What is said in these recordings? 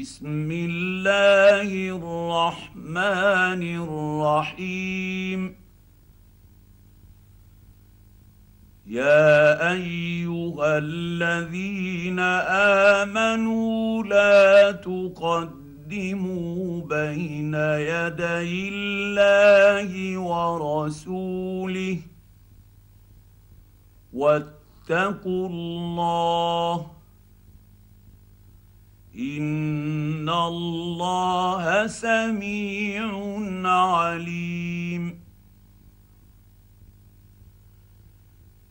بسم الله الرحمن الرحيم يا ايها الذين امنوا لا تقدموا بين يدي الله ورسوله واتقوا الله ان الله سميع عليم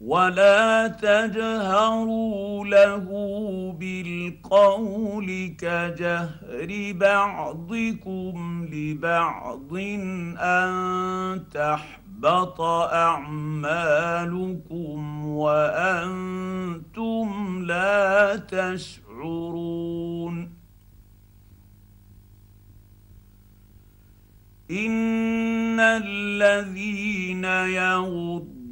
ولا تجهروا له بالقول كجهر بعضكم لبعض ان تحبط اعمالكم وأنتم لا تشعرون ان الذين يغضون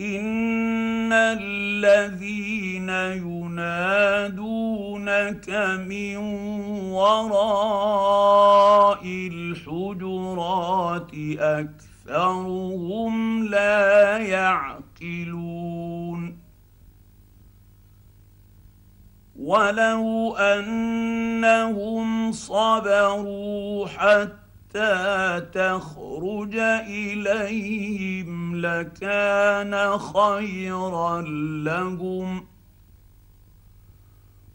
ان الذين ينادونك من وراء الحجرات اكثرهم لا يعقلون ولو انهم صبروا حتى حتى تخرج إليهم لكان خيرا لهم.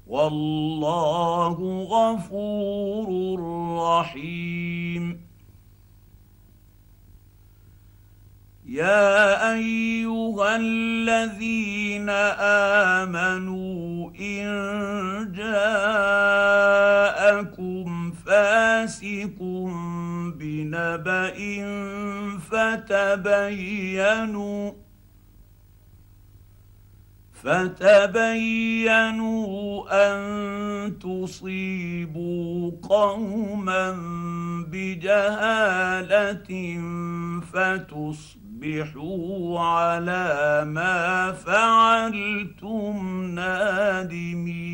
والله غفور رحيم. يا أيها الذين آمنوا إن جاءكم فاسق بنبأ فتبينوا فتبينوا أن تصيبوا قوما بجهالة فتصبحوا على ما فعلتم نادمين.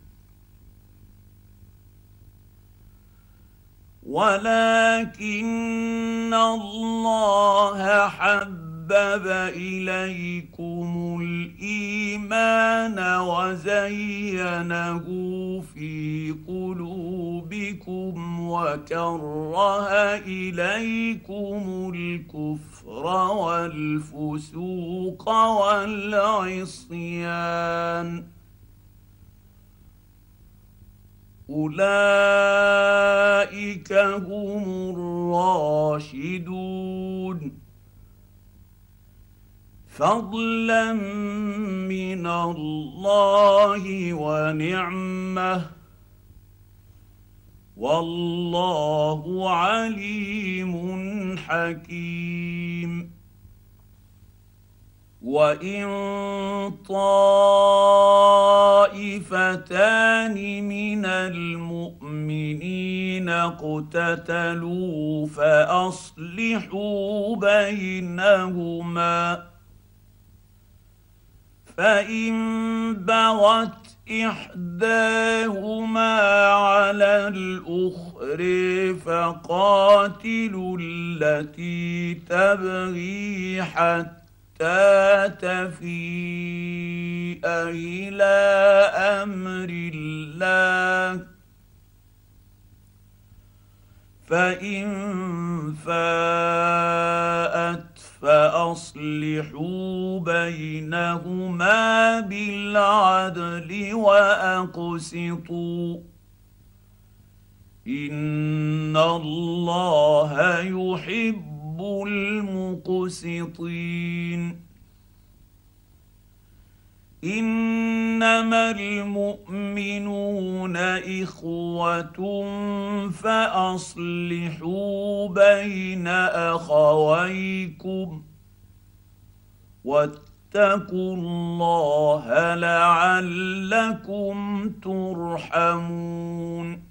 ولكن الله حبب إليكم الإيمان وزينه في قلوبكم وكره إليكم الكفر والفسوق والعصيان أولئك هم الراشدون. فضلا من الله ونعمة. والله عليم حكيم. وإن طائفتان من المؤمنين اقتتلوا فأصلحوا بينهما. فإن بغت إحداهما على الآخر فقاتلوا التي تبغي حتى تفيء إلى أمر الله. فإن فاءت فأصلحوا بينهما بالعدل وأقسطوا. إن الله يحب المقسطين. إنما المؤمنون إخوة فأصلحوا بين أخويكم واتقوا الله لعلكم ترحمون.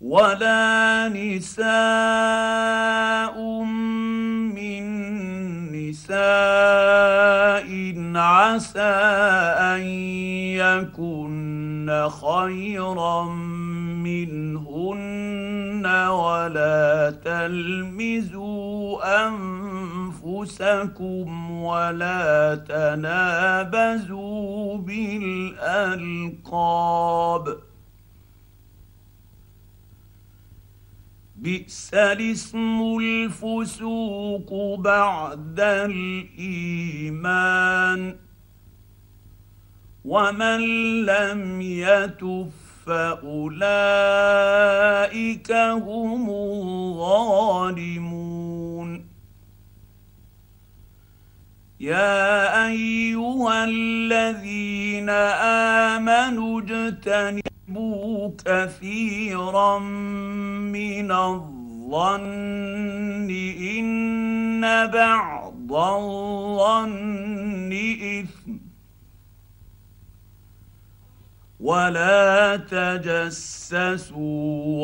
ولا نساء من نساء عسى أن يكن خيرا منهن ولا تلمزوا أنفسكم ولا تنابزوا بالألقاب بئس الاسم الفسوق بعد الايمان ومن لم يتف فاولئك هم الظالمون يا ايها الذين امنوا اجتنبوا يحبوا كثيرا من الظن إن بعض الظن إثم. ولا تجسسوا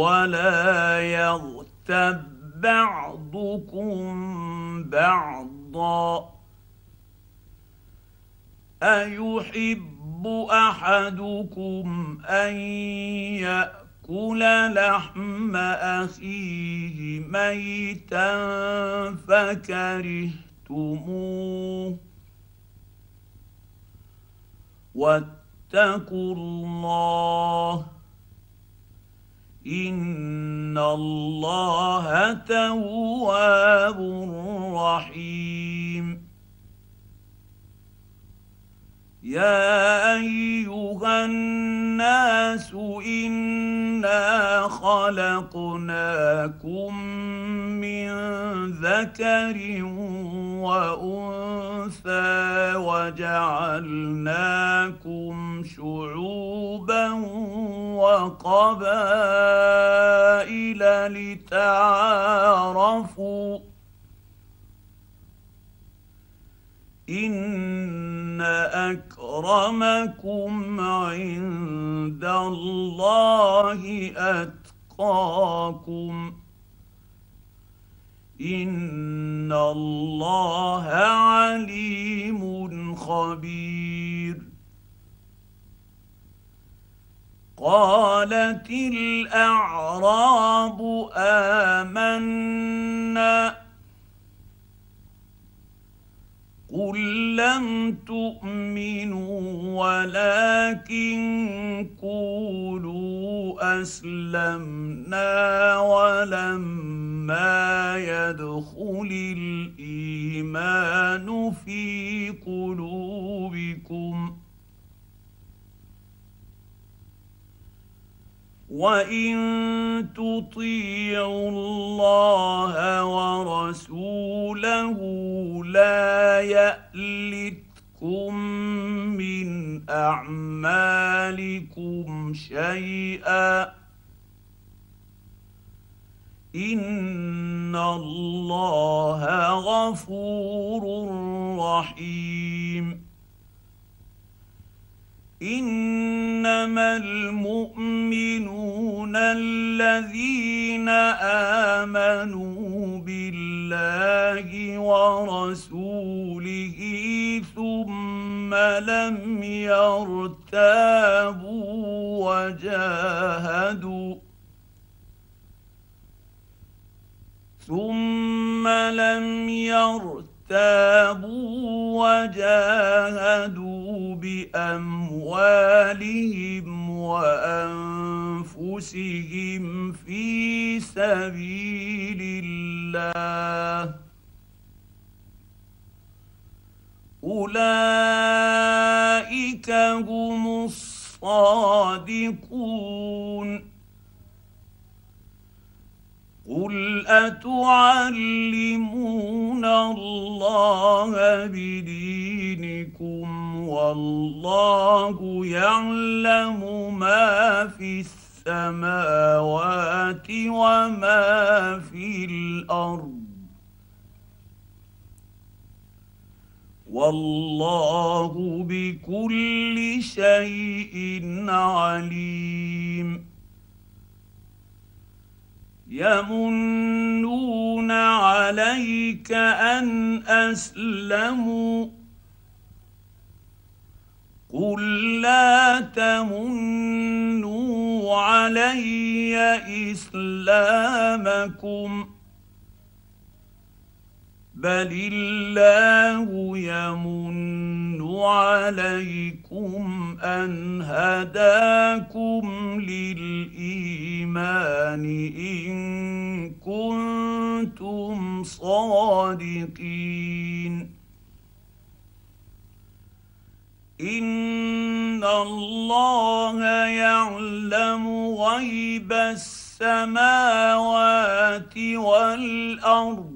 ولا يغتب بعضكم بعضا. أيحب يحب أحدكم أن يأكل لحم أخيه ميتا فكرهتموه. واتقوا الله إن الله تواب رحيم. يا أيها الناس إنا خلقناكم من ذكر وأنثى وجعلناكم شعوبا وقبائل لتعارفوا إن أكرمكم عند الله أتقاكم. إن الله عليم خبير. قالت الأعراب آمنا قل لم تؤمنوا ولكن قولوا أسلمنا ولما يدخل الإيمان في قلوبكم وان تطيعوا الله ورسوله لا يالتكم من اعمالكم شيئا ان الله غفور رحيم إنما المؤمنون الذين آمنوا بالله ورسوله ثم لم يرتابوا وجاهدوا ثم لم يرتابوا وجاهدوا بأموالهم وأنفسهم في سبيل الله. أولئك هم الصادقون. قل اتعلمون الله بدينكم والله يعلم ما في السماوات وما في الأرض والله بكل شيء عليم يمنون عليك أن أسلموا. قل لا تمنوا علي إسلامكم. بل الله يمن عليكم أن هداكم للإيمان إن كنتم صادقين. إن الله يعلم غيب السماوات والأرض